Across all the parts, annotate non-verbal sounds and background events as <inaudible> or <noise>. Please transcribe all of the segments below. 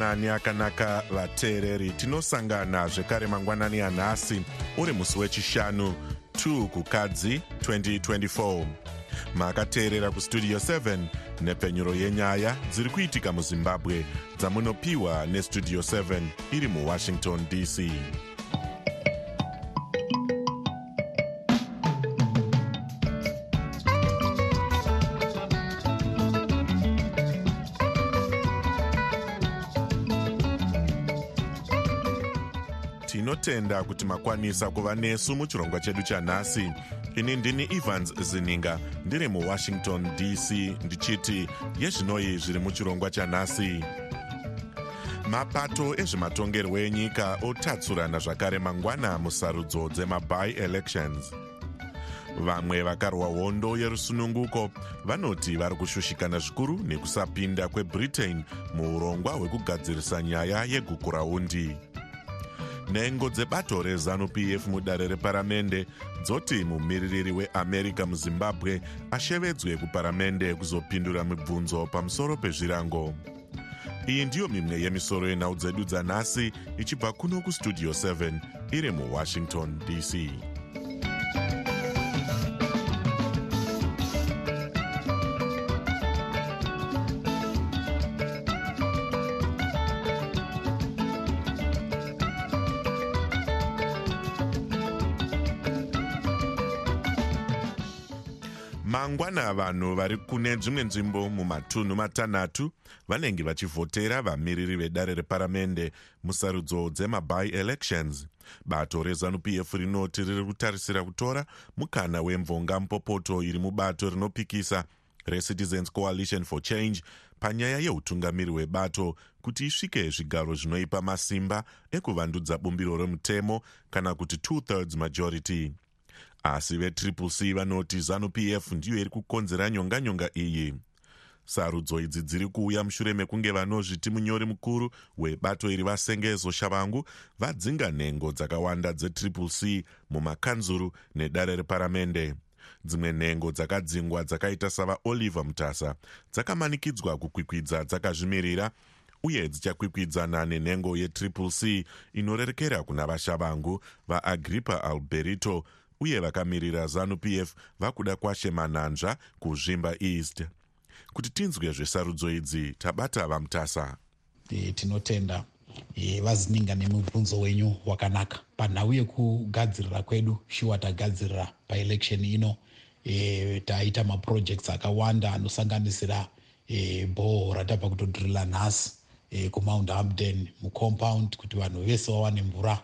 mangwanani akanaka vateereri tinosangana zvekare mangwanani anhasi. Uri musi wechishanu 2 kukadzi 2024 makateerera kustudio 7 nepfenyuro yenyaya dziri kuitika muzimbabwe dzamunopiwa nestudio 7 iri muwashington dc tinotenda kuti makwanisa kuva nesu muchirongwa chedu chanhasi. Ini ndini evans zininga ndiri muwashington dc ndichiti yezvinoi zviri muchirongwa chanhasi. Mapato ezvematongerwo enyika otatsurana zvakare mangwana musarudzo dzemaby elections vamwe vakarwa hondo yerusununguko vanoti vari kushushikana zvikuru nekusapinda kwebritain muurongwa hwekugadzirisa nyaya yegukurahundi nhengo dzebato rezanup f mudare reparamende dzoti mumiririri weamerica muzimbabwe ashevedzwe kuparamende kuzopindura mibvunzo pamusoro pezvirango. Iyi ndiyo mimwe yemisoro yenhau dzedu dzanhasi ichibva kuno kustudio 7 iri muwashington dc mangwana vanhu vari kune dzimwe nzvimbo mumatunhu matanhatu vanenge vachivhotera vamiriri vedare reparamende musarudzo dzemaby elections. Bato rezanup f rinoti riri kutarisira kutora mukana wemvonga mupopoto iri mubato rinopikisa recitizens coalition for change panyaya yeutungamiri hwebato kuti isvike zvigaro zvinoipa masimba ekuvandudza bumbiro remutemo kana kuti two-thirds majority asi vetriple c vanoti zanup f ndiyo iri kukonzera nyonganyonga iyi. Sarudzo idzi dziri kuuya mushure mekunge vanozviti munyori mukuru webato iri vasengezo shavangu vadzinga nhengo dzakawanda dzetriple c mumakanzuru nedare reparamende. Dzimwe nhengo dzakadzingwa dzakaita savaoliver mutasa dzakamanikidzwa kukwikwidza dzakazvimirira uye dzichakwikwidzana nenhengo yetriple c inorerekera kuna vashavangu vaagrippa alberito uye vakamirira zanup f vakuda kwashe manhanzva kuzvimba east. Kuti tinzwe zvesarudzo idzi tabata vamutasa. E, tinotenda e, vazininga nemubvunzo wenyu wakanaka. Panhau yekugadzirira kwedu shuwa tagadzirira paelection ino e, taita maprojects akawanda anosanganisira e, bhoho ratabva kutodhirila nhasi e, kumount hampden mucompound kuti vanhu vese vawane mvura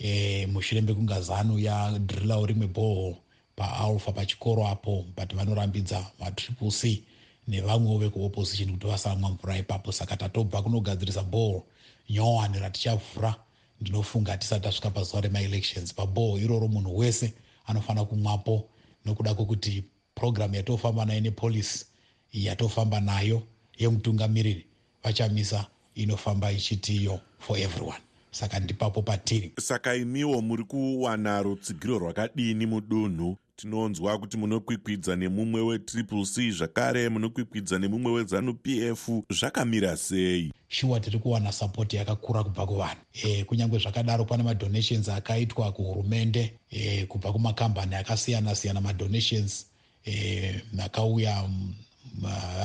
e, mushure mekunga zanu yadhirilawo rimwe bhoho paalfa pachikoro apo but vanorambidza matriple c nevamwewo vekuopposition kuti vasamwa mvura ipapo. Saka tatobva kunogadzirisa bhoho nyowani ratichavhura. Ndinofunga tisati tasvika pazuva remaelections. Pabhoho iroro munhu wese anofanira kumwapo nokuda kwokuti purogiramu yatofamba nayo nepolisi yatofamba nayo yemutungamiriri vachamisa inofamba ichitiyo for everyone saka ndipapo patiri. Saka imiwo muri kuwana rutsigiro rwakadini mudunhu? Tinonzwa kuti munokwikwidza nemumwe wetriple c zvakare munokwikwidza nemumwe wezanup f. Zvakamira sei? Shuwa tiri kuwana sapoti yakakura kubva kuvanhu. E, kunyange zvakadaro pane madonations akaitwa kuhurumende e, kubva kumakambani akasiyana siyana madonations e, akauya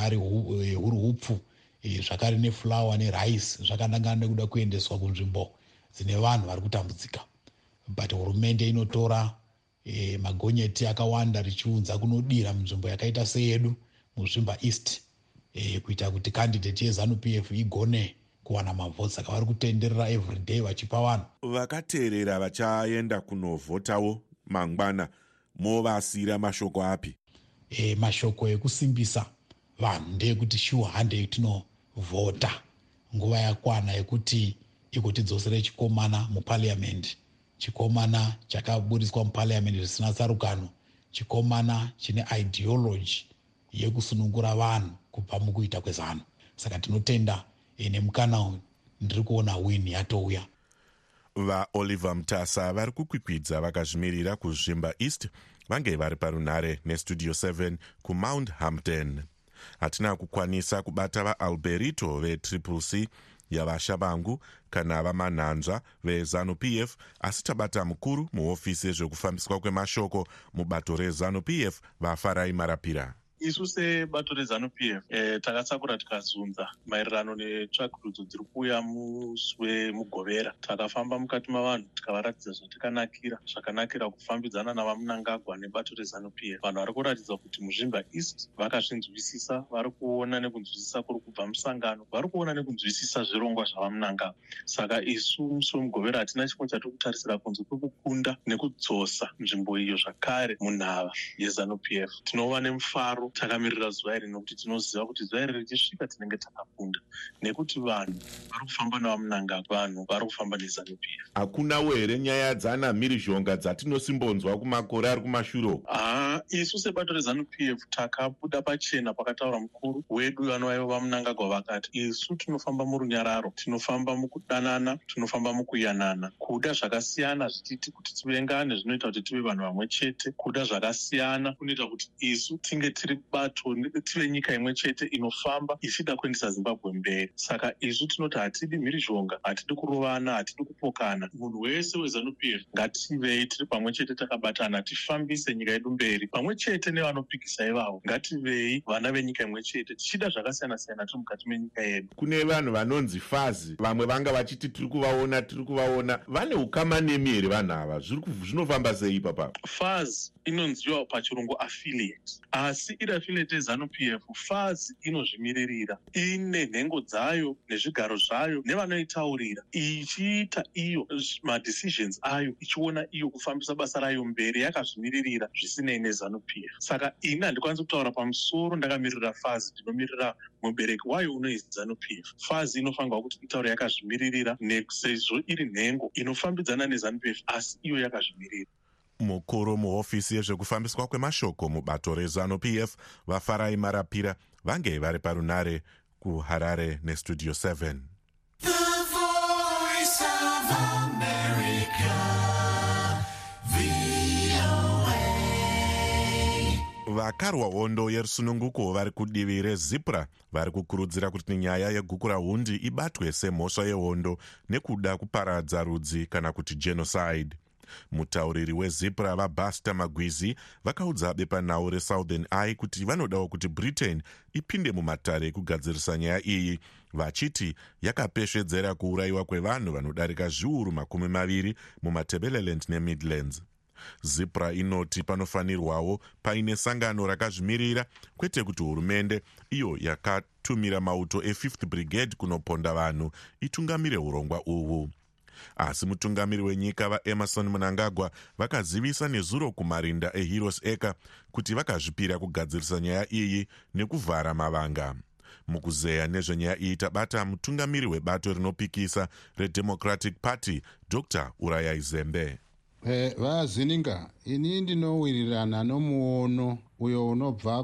ari huri hupfu. e, zvakare neflower nerice zvakanangana nekuda kuendeswa kunzvimbo dzine vanhu vari kutambudzika but hurumende inotora e, magonyeti akawanda richiunza kunodira munzvimbo yakaita seyedu muzvimba east e, kuita kuti kandidate yezanup f igone kuwana mavhoti saka vari kutenderera everyday vachipa vanhu. Vakateerera vachaenda kunovhotawo mangwana movasiyira mashoko api? E, mashoko ekusimbisa vanhu ndeyekuti shuwa handei tinovhota nguva yakwana yekuti ikotidzosere chikomana mupariamendi chikomana chakaburiswa mupariamendi zvisina tsarukano. Chikomana chine ideology yekusunungura vanhu kubva mukuita kwezano. Saka tinotenda e, nemukana ndiri kuona win yatouya. Vaoliver mutasa vari kukwikwidza vakazvimirira kuzvimba east vange vari parunhare nestudio 7 kumount hampton hatina kukwanisa kubata vaalberito vetriple c yavashavangu kana vamanhanzva vezanup f asi tabata mukuru muhofisi yezvekufambiswa kwemashoko mubato rezanup f vafarai marapira isu sebato rezanup f e, takatsakura tikazunza maererano netsvakurudzo dziri kuuya musi wemugovera takafamba mukati mavanhu tikavaratidza zvatikanakira zvakanakira kufambidzana navamunangagwa nebato rezanup f. Vanhu vari kuratidza kuti muzvimba east vakazvinzwisisa vari kuona nekunzwisisa kuri kubva musangano vari kuona nekunzwisisa zvirongwa zvavamunangagwa. Saka isu musi wemugovera hatina chimwe chatiri kutarisira kunze kwekukunda nekudzosa nzvimbo iyo zvakare munhava yezanup f. Tinova nemufaro takamirira zuva iri nokuti tinoziva kuti zuva iri richisvika tinenge takakunda nekuti vanhu vari kufamba nevamunanga vanhu vari kufamba nezanup f hakunawo here nyaya dzana mhirizhonga dzatinosimbonzwa kumakore ari kumashure haa isu sebato rezanup f takabuda pachena pakataura mukuru wedu vanovaivo vamunangagwa vakati isu tinofamba murunyararo tinofamba mukudanana tinofamba mukuyanana. Kuda zvakasiyana zvichiti kuti tivengane zvinoita kuti tive vanhu vamwe chete. Kuda zvakasiyana kunoita kuti isu tinge tiri bato tive nyika imwe chete inofamba ichida kuendesa zimbabwe mberi. Saka isu tinoti hatidi mhirizhonga hatidi kurovana hatidi kupokana. Munhu wese wezanup f ngativei tiri pamwe chete takabatana tifambise nyika yedu mberi. Pamwe chete nevanopikisa ivavo ngativei vana venyika imwe chete. Tichida zvakasiyana siyana tiri mukati menyika yedu. Kune vanhu vanonzi fazi vamwe vanga vachiti tiri kuvaona tiri kuvaona. Vane ukama nemi here vanhu ava? Zvinofamba sei ipapa fazi inonziwa pachirungu affiliate. Asi iri affiliate yezanup f fazi inozvimiririra. Ine nhengo dzayo nezvigaro zvayo nevanoitaurira. Ichiita iyo madecisions ayo ichiona iyo kufambisa basa rayo mberi yakazvimiririra zvisinei nezanup f. Saka ini handikwanisi kutaura pamusoro ndakamirira fazi ndinomirira mubereki wayo unoizi zanup f. Fazi inofanirwa kuti itaure yakazvimiririra sezvo iri nhengo inofambidzana nezanup f asi iyo yakazvimirira mukuru muhofisi yezvekufambiswa kwemashoko mubato rezanup f vafarai marapira vange vari parunare kuharare nestudio 7 vakarwa hondo yerusununguko vari kudivi rezipra vari kukurudzira kuti nyaya yeguku rahundi ibatwe semhosva yehondo nekuda kuparadza rudzi kana kuti genocide mutauriri wezipra vabasta magwizi vakaudza bepanhau resouthern eye kuti vanodawo kuti britain ipinde mumatare ekugadzirisa nyaya iyi vachiti yakapesvedzera kuurayiwa kwevanhu vanodarika zviuru makumi maviri mumatebeleland nemidlands. Zipra inoti panofanirwawo paine sangano rakazvimirira kwete kuti hurumende iyo yakatumira mauto e5th brigade kunoponda vanhu itungamire urongwa uhwu asi mutungamiri wenyika vaemarson munangagwa vakazivisa nezuro kumarinda eheroes acre kuti vakazvipira kugadzirisa nyaya iyi nekuvhara mavanga. Mukuzeya nezvenyaya iyi tabata mutungamiri webato rinopikisa redemocratic party dr. Urayai zembe vazininga ini ndinowirirana nomuono uyo unobva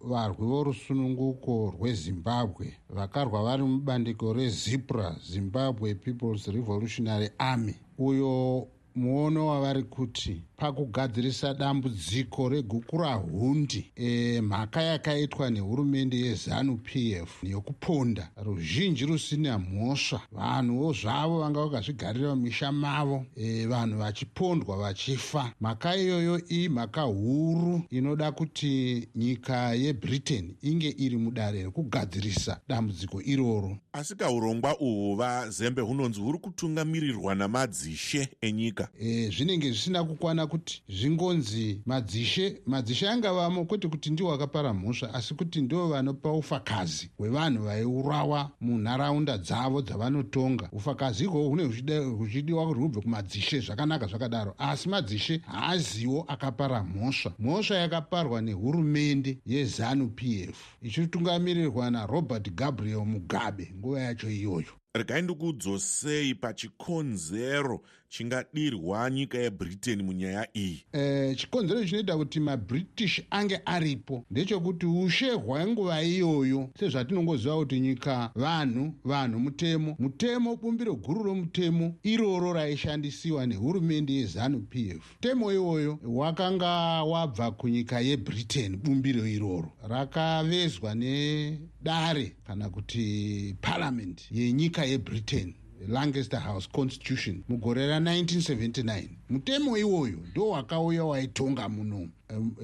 kuvarwi vorusununguko rwezimbabwe vakarwa vari mubandiko rezipra zimbabwe peoples revolutionary army uyo muono wavari kuti pakugadzirisa dambudziko reguku rahundi e, mhaka yakaitwa nehurumende yezanup f yokuponda ruzhinji rusina mhosva. Vanhuwo zvavo vanga vakazvigarira mumisha mavo e, vanhu vachipondwa vachifa. Mhaka iyoyo imhaka huru inoda kuti nyika yebritain inge iri mudare rekugadzirisa dambudziko iroro. Asi kaurongwa uhwu vazembe hunonzi huri kutungamirirwa namadzishe enyika e, zvinenge zvisina kukwana kuti zvingonzi madzishe madzishe angavamo kwete kuti ndiwo akapara mhosva asi kuti ndo vanopa ufakazi hwevanhu vaiurawa munharaunda dzavo dzavanotonga. Ufakazi ihwohwo hunenge huchidiwa kuti hubve kumadzishe zvakanaka zvakadaro asi madzishe haaziwo akapara mhosva. Mhosva yakaparwa nehurumende yezanup f ichitungamirirwa narobert gabriel mugabe nguva yacho iyoyo. Regai ndikudzosei pachikonzero chingadirwa nyika yebritain munyaya iyi? Eh, chikonzero chinoita kuti mabritish ange aripo ndechekuti ushe hwenguva iyoyo sezvatinongoziva kuti nyika vanhu vanhu mutemo mutemo bumbiro guru romutemo iroro raishandisiwa nehurumende yezanup f. Mutemo iwoyo wakanga wabva kunyika yebritain bumbiro iroro. Rakavezwa nedare kana kuti parliament yenyika yebritain lancaster house constitution mugore ra1979 mutemo iwoyo ndo wakauya waitonga muno.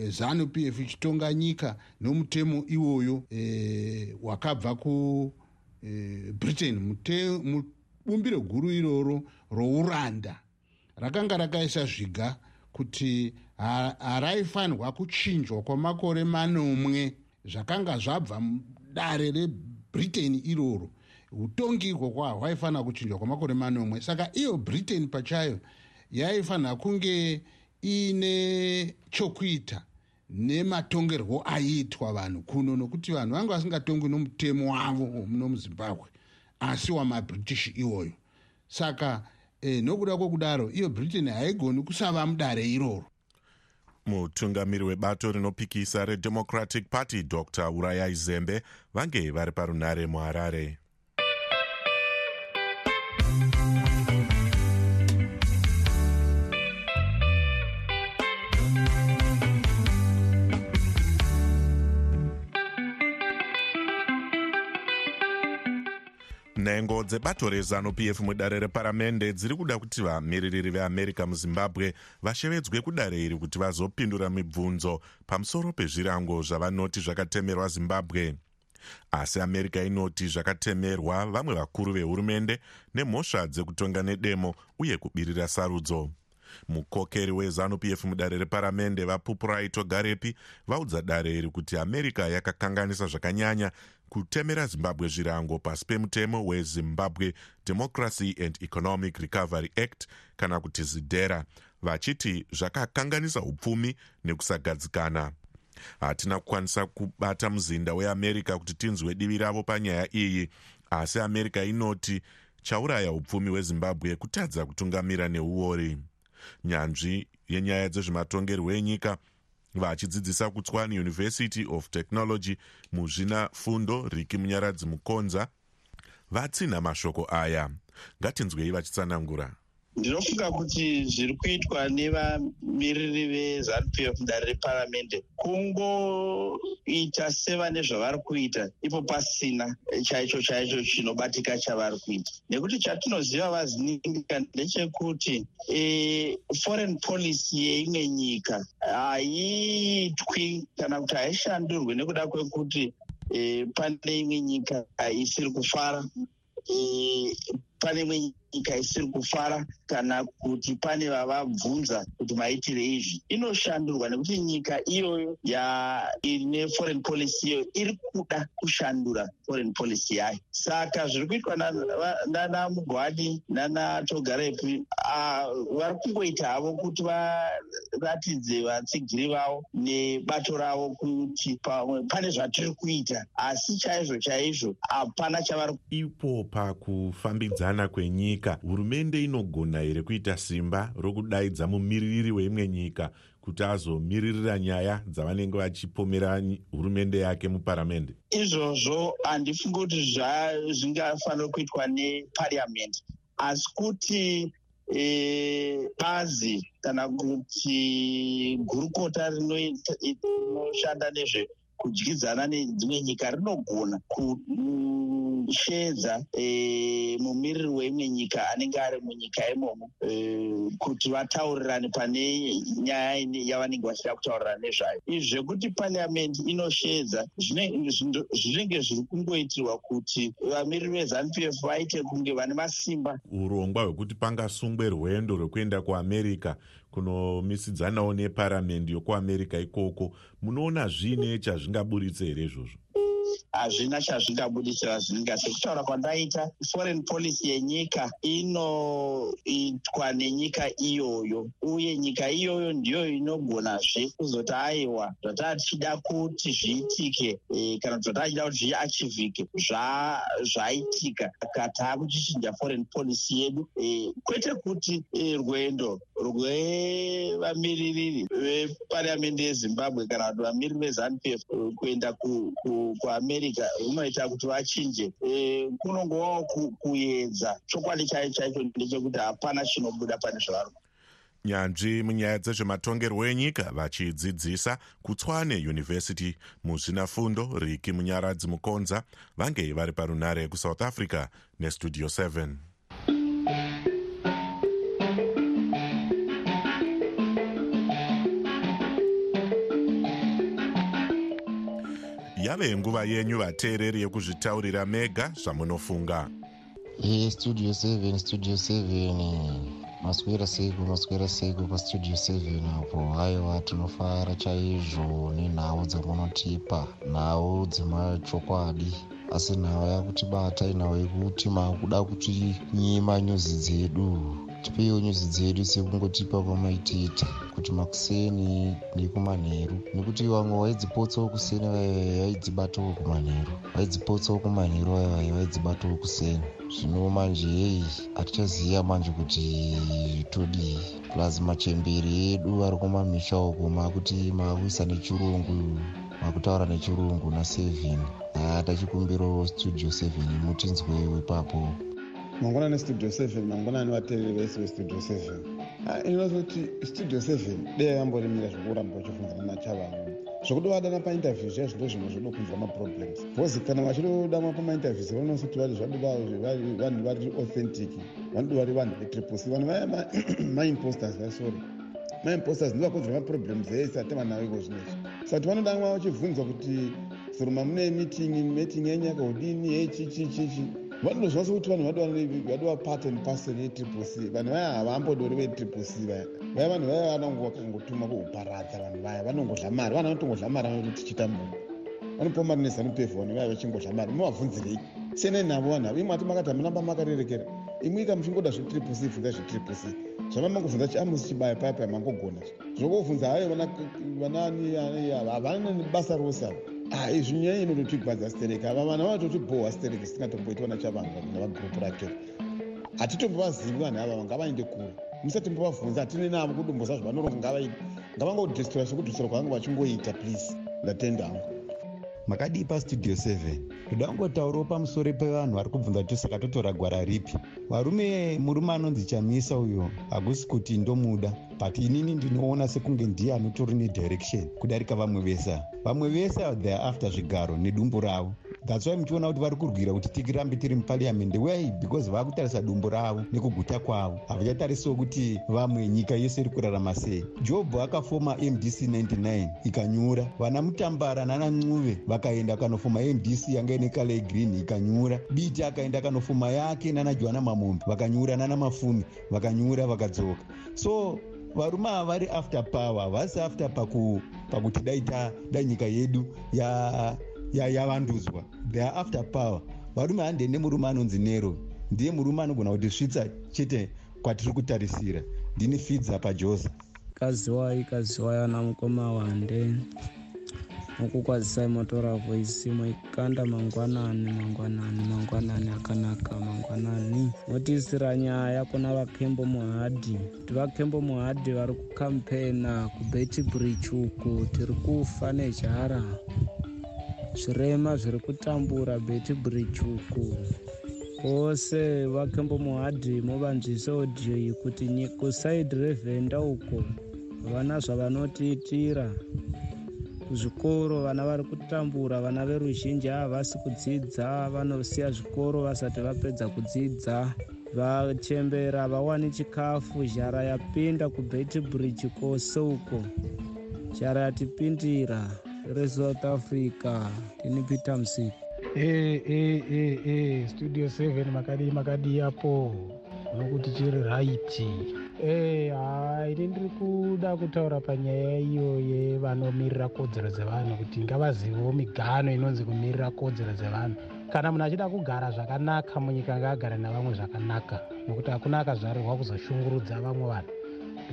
Zanu p f ichitonga nyika nomutemo iwoyo e, wakabva kubritain e, mubumbiro guru iroro rouranda. Rakanga rakaisa zviga kuti haraifanirwa kuchinjwa kwamakore manomwe. Zvakanga zvabva mudare rebritain iroro utongirwo kwahwo hwaifanira kuchinjwa kwamakore manomwe. Saka iyo britain pachayo yaifanira kunge iine chokuita nematongerwo aiitwa vanhu kuno nokuti vanhu vanga vasingatongwi nomutemo wavo womuno muzimbabwe asi wamabritish iwoyo. Saka eh, nokuda kwokudaro iyo britain haigoni kusava mudare iroro. Mutungamiri webato rinopikisa redemocratic party dr. Urayai zembe vange vari parunare muharare nhengo dzebato rezanup f mudare reparamende dziri kuda kuti vamiririri veamerica muzimbabwe vashevedzwe kudare iri kuti vazopindura mibvunzo pamusoro pezvirango zvavanoti zvakatemerwa zimbabwe asi america inoti zvakatemerwa vamwe vakuru vehurumende nemhosva dzekutonga nedemo uye kubirira sarudzo. Mukokeri wezanup f mudare reparamende vapupurai togarepi vaudza dare iri kuti america yakakanganisa zvakanyanya kutemera zimbabwe zvirango pasi pemutemo wezimbabwe democracy and economic recovery act kana kuti zidhera vachiti zvakakanganisa upfumi nekusagadzikana hatina kukwanisa kubata muzinda weamerica kuti tinzwe divi ravo panyaya iyi. Asi america inoti chauraya upfumi hwezimbabwe kutadza kutungamira neuori. Nyanzvi yenyaya dzezvematongerwo enyika vachidzidzisa kutswani university of technology muzvina fundo riki munyaradzi mukonza vatsinha mashoko aya. Ngatinzwei vachitsanangura ndinofunga kuti zviri kuitwa nevamiriri vezanup f mudare reparamende kungoita sevane zvavari kuita ipo pasina chaicho chaicho chinobatika chavari kuita nekuti chatinoziva vazininga ndechekuti e, foreign policy yeimwe nyika haiitwi kana kuti haishandurwe nekuda kwekuti e, pane imwe nyika isiri kufara. E, pane imwe nyika isiri kufara kana kuti pane vavabvunza kuti maitire izvi. Inoshandurwa nekuti nyika iyoyo yaine foreign policy iyoyo iri kuda kushandura foreign policy yayo. Saka zviri kuitwa nana mugwadi nana togarepi vari kungoita havo kuti varatidze vatsigiri vavo nebato ravo kuti pamwe pane zvatiri kuita. Asi chaizvo chaizvo hapana chavari ipo pakufambidzana kwenyika. Nyika hurumende inogona here kuita simba rokudaidza mumiririri weimwe nyika kuti azomiririra nyaya dzavanenge vachipomera hurumende yake muparamende izvozvo handifungi kuti zvingafanira kuitwa nepariamendi asi kuti e, bazi kana kuti gurukota rinoshanda nezve kudyidzana nedzimwe nyika rinogona kushedza e, mumiriri weimwe nyika anenge ari munyika imomo e, kuti vataurirane pane nyaya yavanenge vachida kutaurirana nezvayo. Izvi zvekuti pariamendi inoshedza zvinenge zviri kungoitirwa kuti vamiriri vezanup f vaite kunge vane masimba. Urongwa hwekuti pangasungwe rwendo rwekuenda kuamerica kunomisidzanawo neparamendi yokuamerica ikoko munoona zviine chazvingaburitse here izvozvo hazvina chazvingabudisira zvininga sekutaura kwandaita foreign policy yenyika inoitwa nenyika iyoyo uye nyika iyoyo ndiyo inogonazve kuzoti aiwa zvataa tichida kuti zviitike e, kana kuti zvataa tichida kuti zviachivhike zvaitika. Ka taakuchichinja foreign policy yedu e, kwete kuti e, rwendo rwevamiririri vepariamendi yezimbabwe kana kuti vamiriri vezanup f kuenda kuamerica runoita kuti vachinje. Kunongovawo kuedza. Chokwadi chaicho chaicho ndechekuti hapana chinobuda pane zvavari nyanzvi munyaya dzezvematongerwo enyika vachidzidzisa kutswane yunivhesiti muzvinafundo riki munyaradzi mukonza vange vari parunare kusouth africa nestudio 7 yave nguva yenyu vateereri yekuzvitaurira mega zvamunofunga. Studio 7 studio 7 maswera seiku maswera seiku pastudio 7 apo. Haiwa tinofara chaizvo nenhau dzamunotipa nhau dzemachokwadi. Asi nhau yakutibata inhau yekuti makuda kuti nyima nyuzi dzedu tipeiwo nyuzi dzedu sekungotipa pamaitiita kuti makuseni nekumanheru nekuti vamwe vaidzipotsawo kuseni vaidzibatawo kumanheru vaidzipotsawo kumanheru vaivai vaidzibatawo kuseni. Zvino manje yei hatichaziva manje kuti todii plus machemberi edu ari kumamisha uko makuti makuisa nechirungu makutaura nechirungu na7 hatachikumbirawo studio 7 mutinzwewo ipapo mangwanani studio 7 mangwanani vateereri vese vestudio 7 inozoti studio 7 dei yamborimira zvokuramba vachifunzana nachavanhu zvokudovadana painterview zviya zvindo zvimwe zvinokunzira maproblems. Bcause kana vachidodamwa pamainterviews vanosoti vari vanhu vari authentic vanodo vari vanhu vetriplec vanhu vaya maimposters <clears throat> vasori maimposters ndivakunzira maproblems ese atevanavo zvinezvi. Sati vanodamwa vachibvunzwa kuti zoroma mune meeting meeting yenyaka udini yechichichichi vanodozva sekuti vanhu vadova part and parcel yetriple c vanhu vaya havambodori vetriple c vaya. Vaya vanhu vaya vanongotuma kuuparadza vanhu vaya vanongodla mari vanhu vanotongodla mari vanoti tichitambura vanopiwa mari nezanupef vanhu vaya vachingodla mari muvabvunzirei senai navo vanhu avo imwe ati makati hamunamba makarerekera. Imwe ika muchingoda zvetriple c bvunza zvetriple c. Zvamamangobvunza chiamusi chibaya paya mangogona. Zvokobvunza hayo havana basa rose avo izvi nyaya inototigwadza stereki ava vana vanototibohwa stereki sitingatomboitwa nachavanhu navagrupu rake hatitombovazivi vanhu ava vangavainde kure musati mbovabvunza hatine navo kudumbosa zvavanoronga ngavaidi ngavangodhestora sekudhestora kwavange vachingoita please. Ndatenda hangu makadii pastudio 7 ndoda kungotaurawo pamusoro pevanhu vari kubvunza kuti saka totora gwara ripi? Varume murume anonzi chamisa uyo hakusi kuti ndomuda but inini ndinoona sekunge ndiye anotori nedirection kudarika vamwe vese. Vamwe vese are after zvigaro nedumbu ravo thats why muchiona kuti vari kurwira kuti tirambe tiri mupariamendi wei because vava kutarisa dumbu ravo nekuguta kwavo. Havachatarisiwo kuti vamwe nyika yese iri kurarama sei. Jobho akafoma mdc 99 ikanyura. Vana mutambara nana ncuve vakaenda kanofoma mdc yanga ine kala yegreen ikanyura. Biti akaenda kanofoma yake nana joana mamombe vakanyura nana mafumi vakanyura vakadzoka. So varume ava vari after power havasi after pakuti dai dai nyika yedu yavandudzwa they are after power. Varume handende murume anonzi nero. Ndiye murume anogona kuti svitsa chete kwatiri kutarisira. Ndini fidza pajosa. Kaziwai kaziwai ana mukoma wande. Mukukwazisai motora voisi moikanda mangwanani mangwanani mangwanani akanaka mangwanani. Motiisira nyaya kuna vakembo muhadhi. Kuti vakembo muhadhi vari kukampena kubeti bridge uku tiri kufa nejara zvirema zviri kutambura beti bridge uku kwose vakembo muhadhi movanzwise odhiyo iyi kuti kusaidi revhenda uko vana zvavanotiitira kuzvikoro vana vari kutambura vana veruzhinji havasi kudzidza vanosiya zvikoro vasati vapedza kudzidza. Vachembera vawani chikafu zhara yapinda kubeti bridge kwose uko zhara yatipindira resouth africa tini peter msik e e e e studio 7 makadii makadii apo nokuti chiri raiti Eh, hai ini ndiri kuda kutaura panyaya iyo yevanomirira kodzero dzevanhu kuti ngavazivewo migano inonzi kumirira kodzero dzevanhu. Kana munhu achida kugara zvakanaka munyika ngaagare navamwe zvakanaka. Nokuti hakuna akazvarirwa kuzoshungurudza vamwe vanhu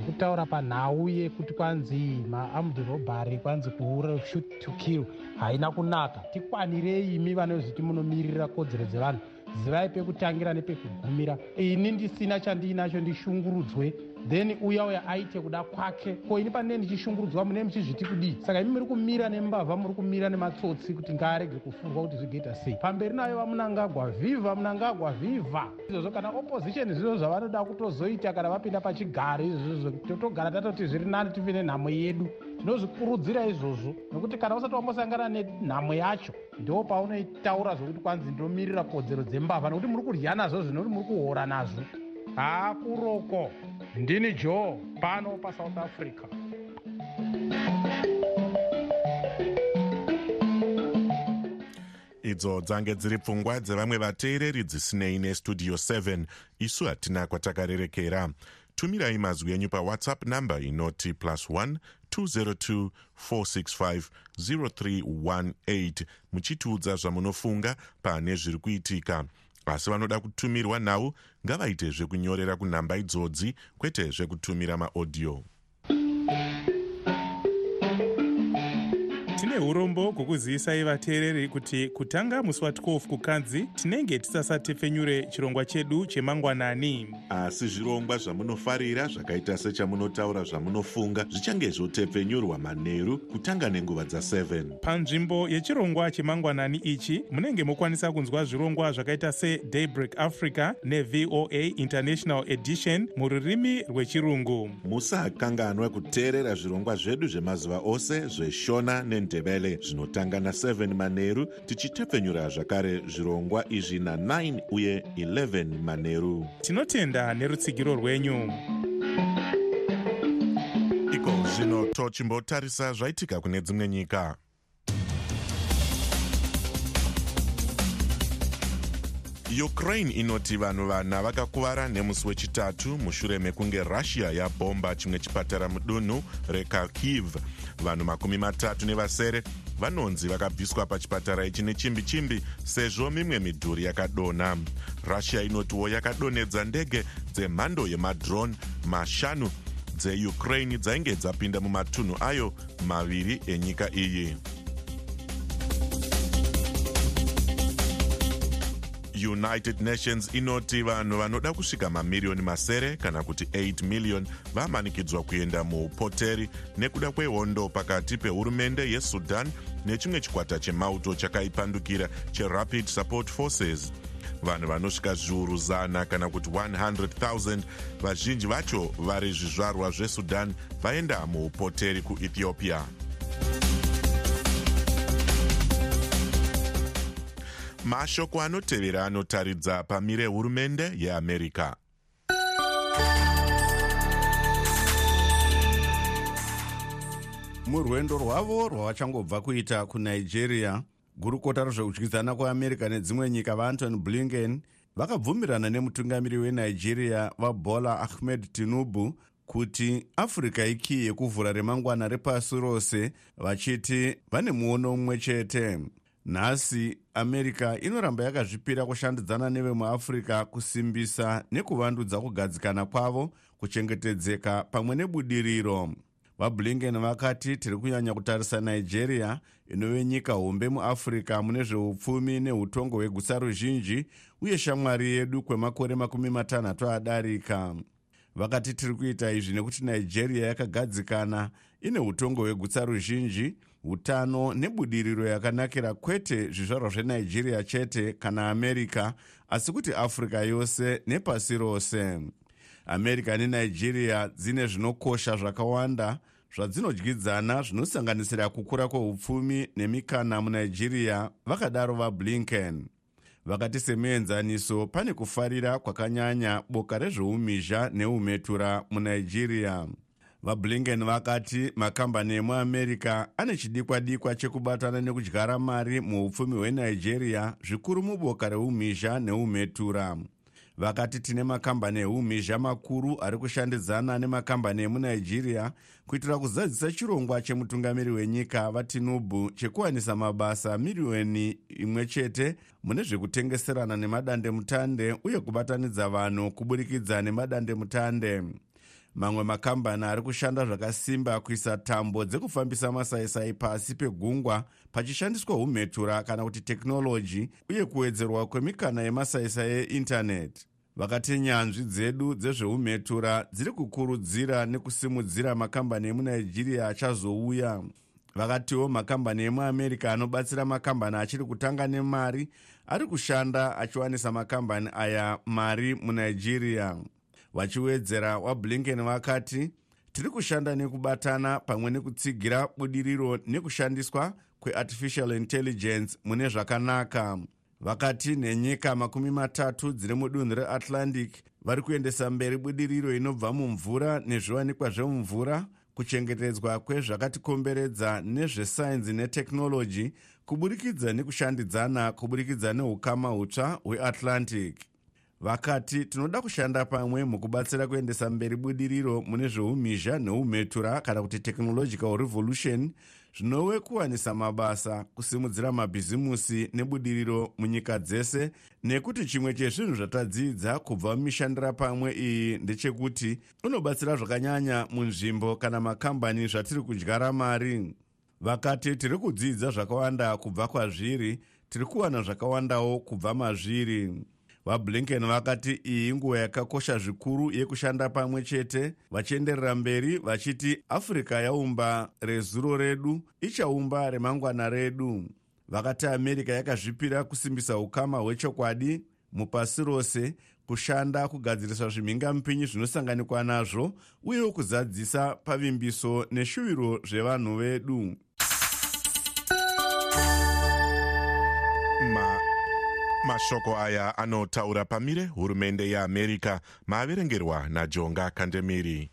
kutaura panhau yekuti kwanzi maarmed robbery kwanzi kuura shoot to kill haina kunaka. Tikwanirei imi vanozviti munomirira kodzero dzevanhu. Zivai pekutangira nepekugumira. Ini ndisina chandiinacho ndishungurudzwe then uya uya aite kuda kwake. Ko ini panee ndichishungurudzwa mune muchizviti kudii? Saka imi muri kumira nembavha muri kumira nematsotsi kuti ngaarege kufurwa kuti zvigoita sei. Pamberi nayo vamunangagwa vhivha munangagwa vhivha izvozvo kana opposition zvizvo zvavanoda kutozoita kana vapinda pachigaro izvozvo totogara tatoti zviri nani tive nenhamo yedu. Tinozvikurudzira izvozvo nokuti kana usati wambosangana nenhamo yacho ndo paunotaura zvokuti kwanzi ndomirira kodzero dzembavha nokuti muri kudya nazvo zvinokuti muri kuhora nazvo. Hakuroko ndini joe pano pasouth africa. Idzo dzange dziri pfungwa dzevamwe vateereri dzisinei nestudio 7 isu hatina kwatakarerekera. Tumirai mazwi enyu pawhatsapp namba inoti plus 1 202 465 0318 muchitiudza zvamunofunga pane zviri kuitika asi vanoda kutumirwa nhau ngavaite zvekunyorera kunhamba idzodzi kwete zvekutumira maodhiyo tine urombo hwokuzivisai vateereri kuti kutanga musi wa12 kukanzi tinenge tisasatepfenyure chirongwa chedu chemangwanani. Asi zvirongwa zvamunofarira zvakaita sechamunotaura zvamunofunga zvichange zvotepfenyurwa manheru kutanga nenguva dza7 panzvimbo yechirongwa chemangwanani ichi munenge mokwanisa kunzwa zvirongwa zvakaita sedaybreak africa nevoa international edition mururimi rwechirungu. Musakanganwa kuteerera zvirongwa zvedu zvemazuva ose zveshona nendebele zvinotanga na7 manheru tichitepfenyura zvakare zvirongwa izvi na9 uye 11 manheru tinotenda nerutsigiro rwenyu. Iko zvino tochimbotarisa zvaitika kune dzimwe nyika ukraine inoti vanhu vana vakakuvara nemusi wechitatu mushure mekunge russia yabhomba chimwe chipatara mudunhu rekharkiv vanhu makumi matatu nevasere vanonzi vakabviswa pachipatara ichi nechimbi chimbi sezvo mimwe midhuri yakadonha russia inotiwo yakadonhedza ndege dzemhando yemadrone mashanu dzeukraine dzainge dzapinda mumatunhu ayo maviri enyika iyi united nations inoti vanhu vanoda kusvika mamiriyoni masere kana kuti 8 miliyoni vamanikidzwa kuenda muupoteri nekuda kwehondo pakati pehurumende yesudan nechimwe chikwata chemauto chakaipandukira cherapid support forces. Vanhu vanosvika zviuru zana kana kuti 100,000 vazhinji vacho vari zvizvarwa zvesudan vaenda muupoteri kuethiopia mashoko anotevera anotaridza pamire hurumende yeamerica. Murwendo rwavo rwavachangobva kuita kunigeria gurukota rezvekudyidzana kweamerica nedzimwe nyika vaantony blinken vakabvumirana nemutungamiri wenigeria vabola ahmed tinubu kuti africa ikii yekuvhura remangwana repasi rose vachiti vane muono mumwe chete nhasi america inoramba yakazvipira kushandidzana nevemuafrica kusimbisa nekuvandudza kugadzikana kwavo kuchengetedzeka pamwe nebudiriro. Vablinken vakati tiri kunyanya kutarisa nigeria inove nyika hombe muafrica mune zveupfumi neutongo hwegutsa ruzhinji uye shamwari yedu kwemakore makumi matanhatu adarika vakati tiri kuita izvi nekuti nigeria yakagadzikana ine utongo hwegutsa ruzhinji utano nebudiriro yakanakira kwete zvizvarwa zvenigeria chete kana america asi kuti africa yose nepasi rose. America nenigeria dzine zvinokosha zvakawanda zvadzinodyidzana zvinosanganisira kukura kweupfumi nemikana munigeria vakadaro vablinken vakati semuenzaniso pane kufarira kwakanyanya boka rezveumhizha neumetura munigeria. Vablinken vakati makambani emuamerica ane chidikwa-dikwa chekubatana nekudyara mari muupfumi hwenigeria zvikuru muboka reumhizha neumhetura vakati tine makambani eumhizha makuru ari kushandidzana nemakambani emunigeria kuitira kuzadzisa chirongwa chemutungamiri wenyika vatinubu chekuwanisa mabasa miriyoni imwe chete mune zvekutengeserana nemadandemutande uye kubatanidza vanhu kuburikidza nemadandemutande mamwe makambani ari kushanda zvakasimba kuisa tambo dzekufambisa masaisai pasi pegungwa pachishandiswa umhetura kana kuti tekinoloji uye kuwedzerwa kwemikana yemasaisai eindaneti vakati nyanzvi dzedu dzezveumhetura dziri kukurudzira nekusimudzira makambani emunigeria achazouya. Vakatiwo makambani emuamerica anobatsira makambani achiri kutanga nemari ari kushanda achiwanisa makambani aya mari munigeria vachiwedzera wablinken vakati tiri kushanda nekubatana pamwe nekutsigira budiriro nekushandiswa kweartificial intelligence mune zvakanaka. Vakati nenyika makumi matatu dziri mudunhu reatlantic vari kuendesa mberi budiriro inobva mumvura nezviwanikwa zvemumvura kuchengetedzwa kwezvakatikomberedza nezvesainzi netekinoloji kuburikidza nekushandidzana kuburikidza neukama hutsva hweatlantic vakati tinoda kushanda pamwe mukubatsira kuendesa mberi budiriro mune zveumhizha neumhetura kana kuti technological revolution zvinove kuwanisa mabasa kusimudzira mabhizimusi nebudiriro munyika dzese. Nekuti chimwe chezvinhu zvatadzidza kubva mumishandira pamwe iyi ndechekuti unobatsira zvakanyanya munzvimbo kana makambani zvatiri kudyara mari. Vakati tiri kudzidza zvakawanda kubva kwazviri tiri kuwana zvakawandawo kubva mazviri vablinken vakati iyi inguva yakakosha zvikuru yekushanda pamwe chete. Vachienderera mberi vachiti afrika yaumba rezuro redu ichaumba remangwana redu. Vakati amerika yakazvipira kusimbisa ukama hwechokwadi mupasi rose kushanda kugadzirisa zvimhingamupinyi zvinosanganikwa nazvo uyewo kuzadzisa pavimbiso neshuviro zvevanhu vedu mashoko aya anotaura pamire hurumende yeamerica maaverengerwa najonga kandemiri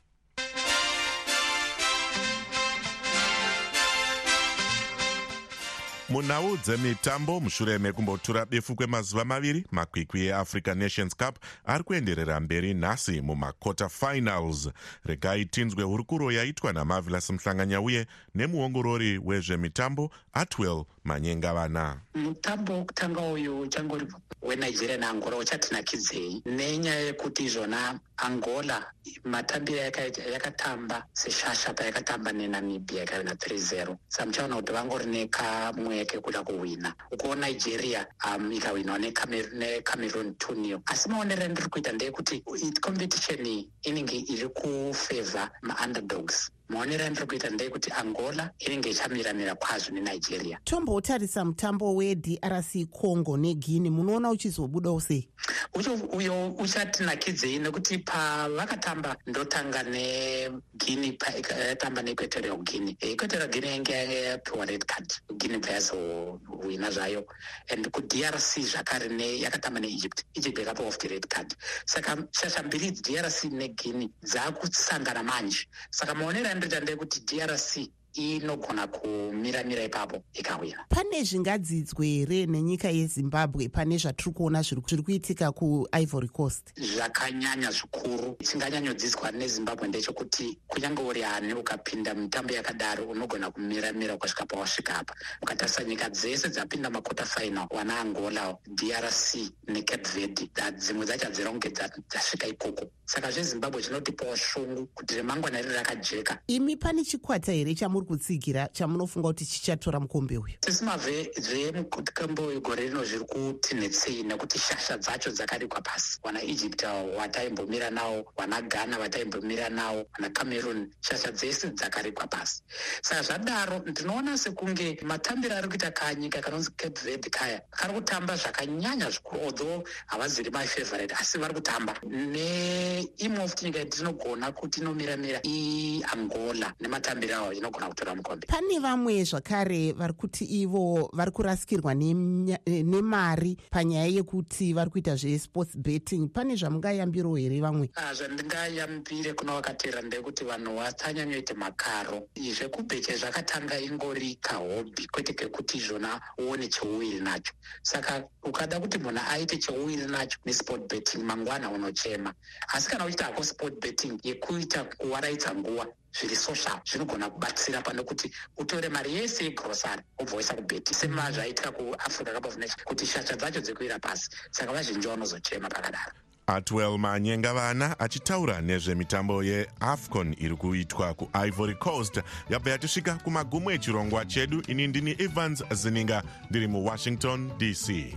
munhau dzemitambo mushure mekumbotura befu kwemazuva maviri makwikwi eafrica nations cup ari kuenderera mberi nhasi mumaquarter finals. Regai tinzwe hurukuro yaitwa namavilas muhlanganyauye nemuongorori wezvemitambo atwell manyengavana. Mutambo wokutanga uyu uchangori wenigeria neangola uchatinakidzei nenyaya yekuti izvona angola matambiro yakatamba seshasha payakatamba nenamibia ikavina 3-0 saka muchaona kuti vangori nekamwe kekuda kuhwina ukuwo nigeria um, ikahwinwa necameroon 2 asi maonero andiri kuita ndeyekuti competition inenge iri kufavha maunderdogs maonero andiri kuita ndeyekuti angola inenge ichamiramira kwazvo nenigeria. Tombotarisa mutambo wedrc congo neguine munoona uchizobudawo sei uyo uchatinakidzei nekuti pavakatamba ndotanga neguine yatamba neequatorial guine equatorial guine yange yapiwa red card. Guine bva yazohwina zvayo. And kudrc zvakare yakatamba neegypt. Egypt yakapiwa futi red card. Saka shasha mbiri idzi drc neguine dzaakusangana manje. Saka maonero andoita ndeyekuti drc inogona kumiramira ipapo ikawina pane zvingadzidzwe here nenyika yezimbabwe pane zvatiri kuona zviri kuitika kuivory coast? Zvakanyanya zvikuru. Chinganyanyodzidzwa nezimbabwe ndechekuti kunyange uri hani ukapinda mitambo yakadaro unogona kumiramira kwasvika pawasvika apa. Ukatarisa nyika dzese dzapinda makota final wana angola drc necape verde dzimwe dzacho hadzira kunge dzasvika ikoko. Saka zvezimbabwe zvinotipawo shungu kuti remangwana riri rakajeka. Imi pane chikwata here chamuri kutsigira chamunofunga kuti chichatora mukombe uyu? Tisima zvemukombe uyu gore rino zviri kutinhetsei nekuti shasha dzacho dzakarikwa pasi. Wana egypt wataimbomira nawo wana ghana wataimbomira nawo wana cameroon shasha dzese dzakarikwa pasi. Saka zvadaro ndinoona sekunge matambiro ari kuita kanyika kanonzi cape verde kaya kari kutamba zvakanyanya zvikuru although havaziri my favorite asi vari kutamba neimwe futi nyika yatinogona kuti inomiramira iangola nematambiro awo inogona kana kutora mukombe. Pane vamwe zvakare vari kuti ivo vari kurasikirwa eh, nemari panyaya yekuti vari kuita zvesports betting. Pane zvamungayambiro here vamwe? Ah, zvandingayambire kuna vakateera ndekuti vanhu vasanyanyoite makaro. Zvekubheche zvakatanga ingori kahobhi kwete kekuti izvona uone cheuwiri nacho. Saka ukada kuti munhu aite cheuwiri nacho nesport betting mangwana unochema. Asi kana uchita hako sport betting yekuita kuwaraidza nguva zviri social zvinogona kubatsira pane kuti utore mari yese yegrosari ubvoisa kubheti semazvaitika kuafrica cup of nation kuti shasha dzacho dzekuwira pasi saka vazhinji vanozochema pakadaro. Atwell manyenga vana achitaura nezvemitambo yeafcon iri kuitwa kuivory coast. Yabva yatisvika kumagumo echirongwa chedu ini ndini evans zininga ndiri muwashington dc